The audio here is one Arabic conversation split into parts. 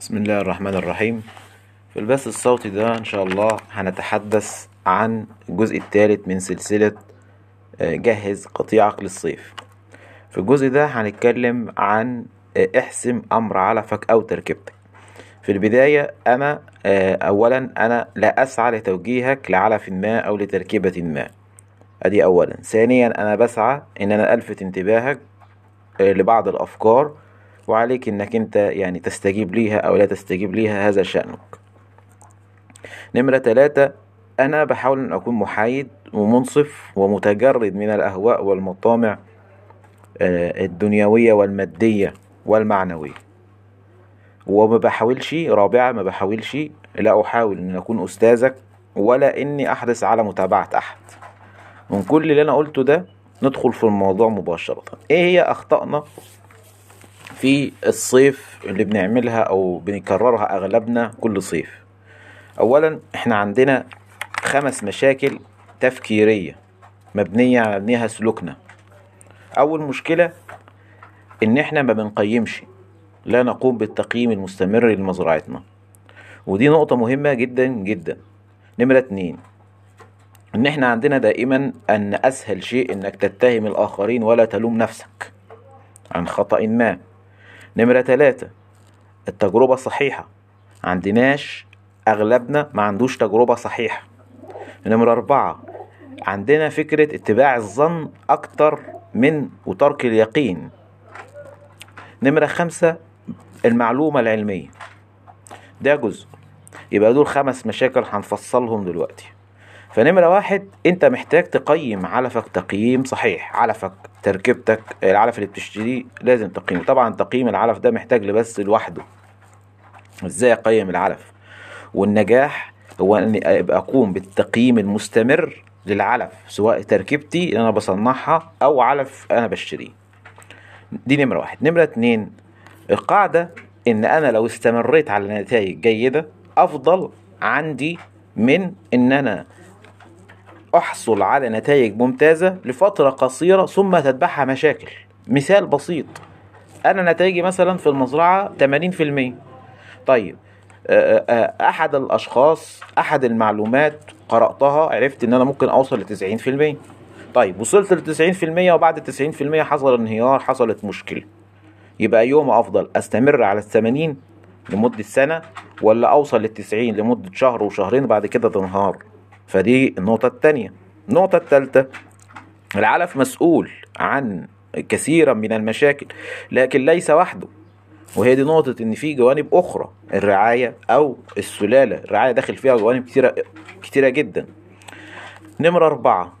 بسم الله الرحمن الرحيم. في البث الصوتي ده إن شاء الله هنتحدث عن الجزء الثالث من سلسلة آه، جهز قطيعك للصيف في الجزء ده هنتكلم عن آه، احسم أمر علفك أو تركيبتك. في البداية أنا آه، أولا أنا لا أسعى لتوجيهك لعلف ما أو لتركيبة ما. أدي أولا. ثانيا أنا بسعى إن أنا ألفت انتباهك لبعض الأفكار وعليك إنك أنت يعني تستجيب ليها أو لا تستجيب ليها هذا شأنك. نمرة ثلاثة أنا بحاول أن أكون محايد ومنصف ومتجرد من الأهواء والمطامع آه، الدنيوية والمادية والمعنوية. وما بحاولش رابعة ما بحاولش لا أحاول أن أكون أستاذك ولا إني أحرص على متابعة أحد. من كل اللي أنا قلته ده ندخل في الموضوع مباشرة. إيه هي أخطائنا؟ في الصيف اللي بنعملها أو بنكررها أغلبنا كل صيف. أولا إحنا عندنا خمس مشاكل تفكيرية مبنية على مبنيها سلوكنا. أول مشكلة إن إحنا ما بنقيمش لا نقوم بالتقييم المستمر لمزرعتنا. ودي نقطة مهمة جدا جدا. نمرة اتنين إن إحنا عندنا دائما أن أسهل شيء إنك تتهم الآخرين ولا تلوم نفسك عن خطأ ما. نمرة تلاتة. التجربة صحيحة. عندناش أغلبنا ما عندوش تجربة صحيحة. نمرة أربعة. عندنا فكرة اتباع الظن أكتر من وترك اليقين. نمرة خمسة. المعلومة العلمية. ده جزء. يبقى دول خمس مشاكل هنفصلهم دلوقتي. فنمرة واحد انت محتاج تقيم علفك تقييم صحيح. علفك تركيبتك العلف اللي بتشتريه لازم تقييمه. طبعا تقييم العلف ده محتاج لبس لوحده. إزاي اقيم العلف؟ والنجاح هو اني ابقى اقوم بالتقييم المستمر للعلف سواء تركيبتي اللي أنا بصنعها أو علف أنا بشتريه. دي نمرة واحد. نمرة اتنين القاعدة ان أنا لو استمريت على نتائج جيدة افضل عندي من ان أنا أحصل على نتائج ممتازة لفترة قصيرة ثم تتبعها مشاكل. مثال بسيط. أنا نتائجي مثلا في المزرعة 80% طيب آه، آه، أحد الأشخاص أحد المعلومات قرأتها عرفت إن أنا ممكن أوصل ل 90% طيب وصلت ل 90% وبعد 90% حصل انهيار حصلت مشكلة. يبقى يوم أفضل. أستمر على ال 80 لمدة سنة ولا أوصل لل 90 لمدة شهر وشهرين بعد كده تنهار؟ فدي النقطة التانية. النقطة التالتة العلف مسؤول عن كثيرا من المشاكل لكن ليس وحده. وهي دي نقطة إن في جوانب أخرى الرعاية أو السلالة. الرعاية داخل فيها جوانب كتيرة كتيرة جدا. نمرة أربعة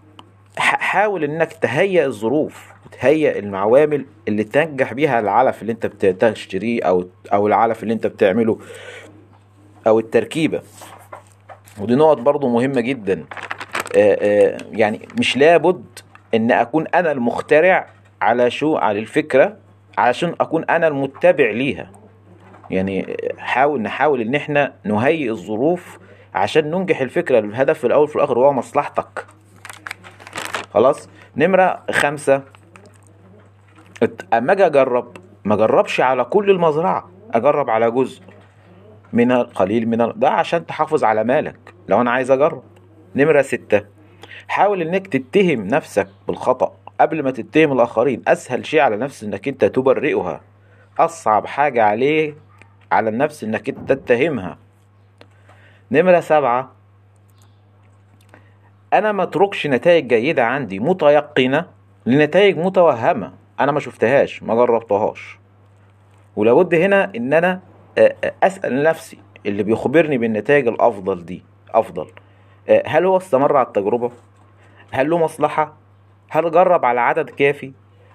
حاول إنك تهيئ الظروف وتهيئ العوامل اللي تنجح بيها العلف اللي أنت بتشتريه أو أو العلف اللي أنت بتعمله أو التركيبة. ودي نقط برضو مهمة جدا. آه، آه، يعني مش لابد إن أكون أنا المخترع على شو على الفكرة علشان أكون أنا المتبع ليها. يعني حاول نحاول إن إحنا نهيئ الظروف عشان ننجح الفكرة الهدف في الأول في الآخر هو مصلحتك. خلاص؟ نمرة خمسة. أما أجي أجرب؟ ما أجربش على كل المزرعة أجرب على جزء من القليل من. ده عشان تحافظ على مالك. لو أنا عايز أجرب. نمرة ستة. حاول إنك تتهم نفسك بالخطأ. قبل ما تتهم الآخرين أسهل شيء على نفس إنك أنت تبرئها. أصعب حاجة عليه على النفس إنك أنت تتهمها. نمرة سبعة. أنا ما أتركش نتائج جيدة عندي متيقنة لنتائج متوهمة. أنا ما شفتهاش ما جربتهاش. ولابد هنا إن أنا أسأل نفسي اللي بيخبرني بالنتائج الأفضل دي أفضل. آه، هل هو استمر على التجربة؟ هل له مصلحة؟ هل جرب على عدد كافي؟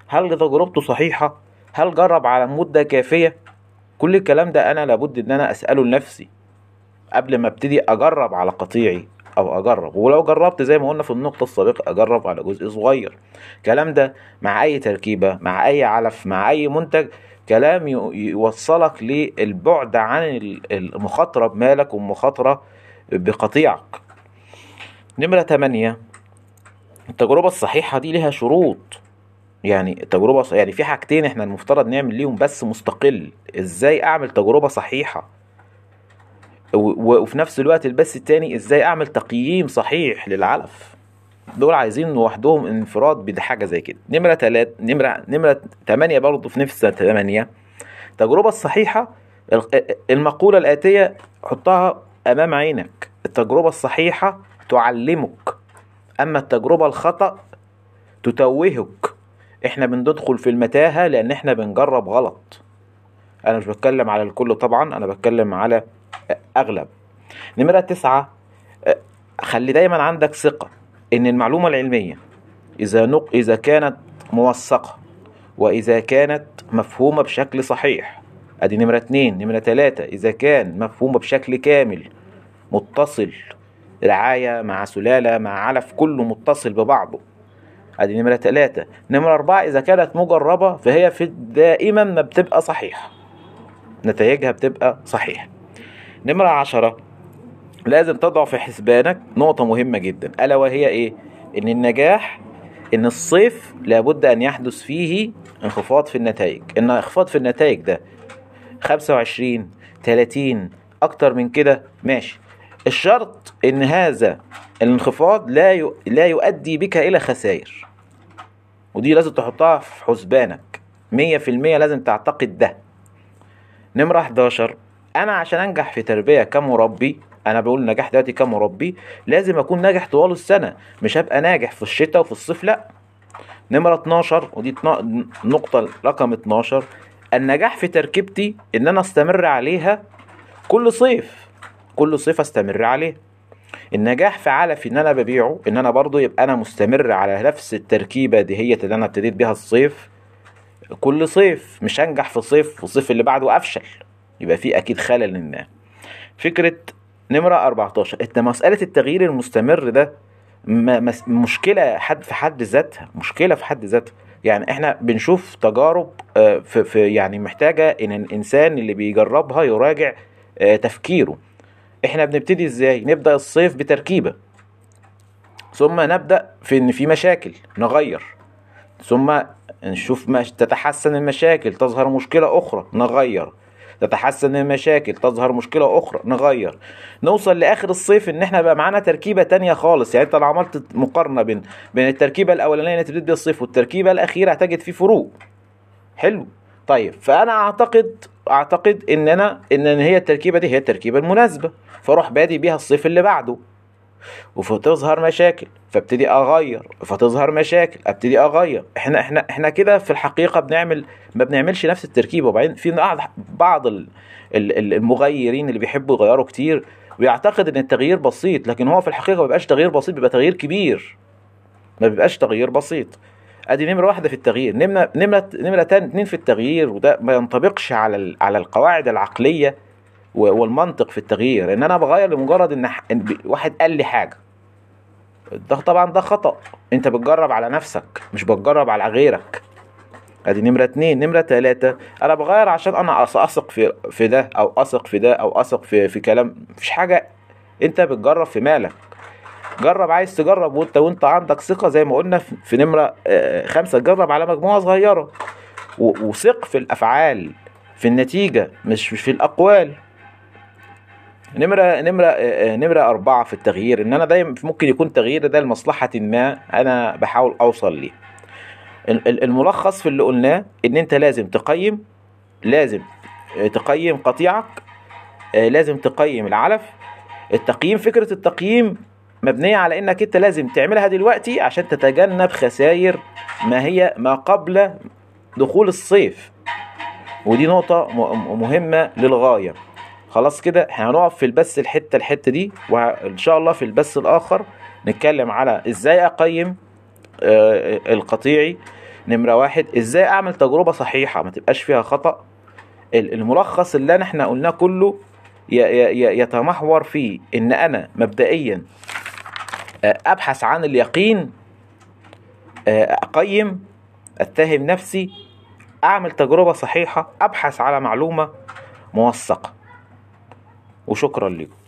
هل تجربته صحيحة؟ هل جرب على مدة كافية؟ كل الكلام ده أنا لابد إن أنا أسأله لنفسي قبل ما أبتدي أجرب على قطيعي. أو أجرب. ولو جربت زي ما قلنا في النقطة السابقة أجرب على جزء صغير. الكلام ده مع أي تركيبة مع أي علف مع أي منتج كلام يوصلك للبعد عن ال- المخاطرة بمالك والمخاطرة بقطيعك. نمرة 8 التجربة الصحيحة دي لها شروط. يعني تجربة ص- يعني في حاجتين إحنا المفترض نعمل ليهم بس مستقل. إزاي أعمل تجربة صحيحة؟ وفي نفس الوقت البث التاني إزاي اعمل تقييم صحيح للعلف. دول عايزين لوحدهم انفراد بحاجة زي كده. نمرة تلات نمرة نمرة تمانية برضه في نفس تمانية. التجربة الصحيحة ال- المقولة الآتية حطها أمام عينك. التجربة الصحيحة تعلمك أما التجربة الخطأ تتوهك. إحنا بندخل في المتاهة لأن إحنا بنجرب غلط. أنا مش بتكلم على الكل طبعا أنا بتكلم على أغلب. نمرة تسعة خلي دايما عندك ثقة إن المعلومة العلمية إذا نق... إذا كانت موثقة وإذا كانت مفهومة بشكل صحيح. أدي نمرة اتنين نمرة تلاتة إذا كان مفهومة بشكل كامل متصل رعاية مع سلالة مع علف كله متصل ببعضه. أدي نمرة تلاتة. نمرة أربعة إذا كانت مجربة فهي في دائما ما بتبقى صحيحة. نتائجها بتبقى صحيحة. نمرة عشرة لازم تضع في حسبانك نقطة مهمة جدا ألا وهي إيه؟ إن النجاح إن الصيف لابد أن يحدث فيه انخفاض في النتائج. إن انخفاض في النتائج ده 25 30 أكتر من كده ماشي. الشرط إن هذا الانخفاض لا. لا يؤدي بك إلى خسائر. ودي لازم تحطها في حسبانك. 100% لازم تعتقد ده. نمرة 11 أنا عشان أنجح في تربية كمربي أنا بقول نجاح دلوقتي كمربي لازم أكون ناجح طوال السنة مش هبقى ناجح في الشتاء وفي الصيف لأ. نمرة 12 ودي نقطة رقم 12 النجاح في تركيبتي إن أنا أستمر عليها كل صيف كل صيف أستمر عليها. النجاح في علفي إن أنا ببيعه إن أنا برضو يبقى أنا مستمر على نفس التركيبة دي هي اللي أنا ابتديت بيها الصيف. كل صيف مش هنجح في صيف في الصيف اللي بعده أفشل. يبقى في أكيد خلل ما فكرة نمرة 14 انت مسألة التغيير المستمر ده مشكلة حد في حد ذاتها مشكلة في حد ذاتها. يعني إحنا بنشوف تجارب آه، في, في يعني محتاجة إن الانسان اللي بيجربها يراجع آه، تفكيره. إحنا بنبتدي إزاي؟ نبدأ الصيف بتركيبة. ثم نبدأ في إن في مشاكل نغير. ثم نشوف مش تتحسن المشاكل تظهر مشكلة أخرى نغير. تتحسن المشاكل تظهر مشكلة أخرى نغير. نوصل لآخر الصيف إن إحنا بقى معانا تركيبة تانية خالص. يعني أنت لو عملت مقارنة بين بين التركيبة الأولانية اللي بيها الصيف والتركيبة الأخيرة هتجد في فروق. حلو. طيب فأنا أعتقد أعتقد إن أنا إن هي التركيبة دي هي التركيبة المناسبة. فأروح بادي بيها الصيف اللي بعده. وفتظهر مشاكل فابتدي أغير فتظهر مشاكل أبتدي أغير. إحنا إحنا إحنا كده في الحقيقة بنعمل ما بنعملش نفس التركيبه وبعدين في بعض بعض ال- ال- ال- المغيرين اللي بيحبوا يغيروا كتير ويعتقد إن التغيير بسيط لكن هو في الحقيقة ما بيبقاش تغيير بسيط بيبقى تغيير كبير. ما بيبقاش تغيير بسيط. أدي نمرة واحدة في التغيير. نمرة نمرة نمرة اتنين في التغيير وده ما ينطبقش على على القواعد العقلية والمنطق في التغيير إن أنا بغير لمجرد إن واحد قال لي حاجة. ده طبعا ده خطأ. أنت بتجرب على نفسك مش بتجرب على غيرك. أدي نمرة اتنين. نمرة تلاتة أنا بغير عشان أنا أثق في في ده أو أثق في ده أو أثق في في كلام. مفيش حاجة. أنت بتجرب في مالك. جرب عايز تجرب وأنت وأنت عندك ثقة زي ما قلنا في نمرة آه، خمسة. جرب على مجموعة صغيرة. و- وثق في الأفعال في النتيجة مش مش في الأقوال. نمرة نمرة آه، نمرة أربعة في التغيير إن أنا دايما ممكن يكون تغيير ده لمصلحة ما أنا بحاول أوصل ليه. ال- ال- الملخص في اللي قلناه إن أنت لازم تقيم لازم آه، تقيم قطيعك آه، لازم تقيم العلف. التقييم فكرة التقييم مبنية على إنك أنت لازم تعملها دلوقتي عشان تتجنب خسائر ما هي ما قبل دخول الصيف. ودي نقطة مهمة للغاية. خلاص كده هنقف في البث الحتة الحتة دي وإن شاء الله في البث الآخر نتكلم على إزاي أقيم آه، القطيعي نمرة واحد إزاي أعمل تجربة صحيحة ما تبقاش فيها خطأ. ال- الملخص اللي إحنا قلناه كله يتمحور في إن أنا مبدئيا آه، أبحث عن اليقين آه، أقيم أتهم نفسي أعمل تجربة صحيحة أبحث على معلومة موثقة. وشكرا لكم.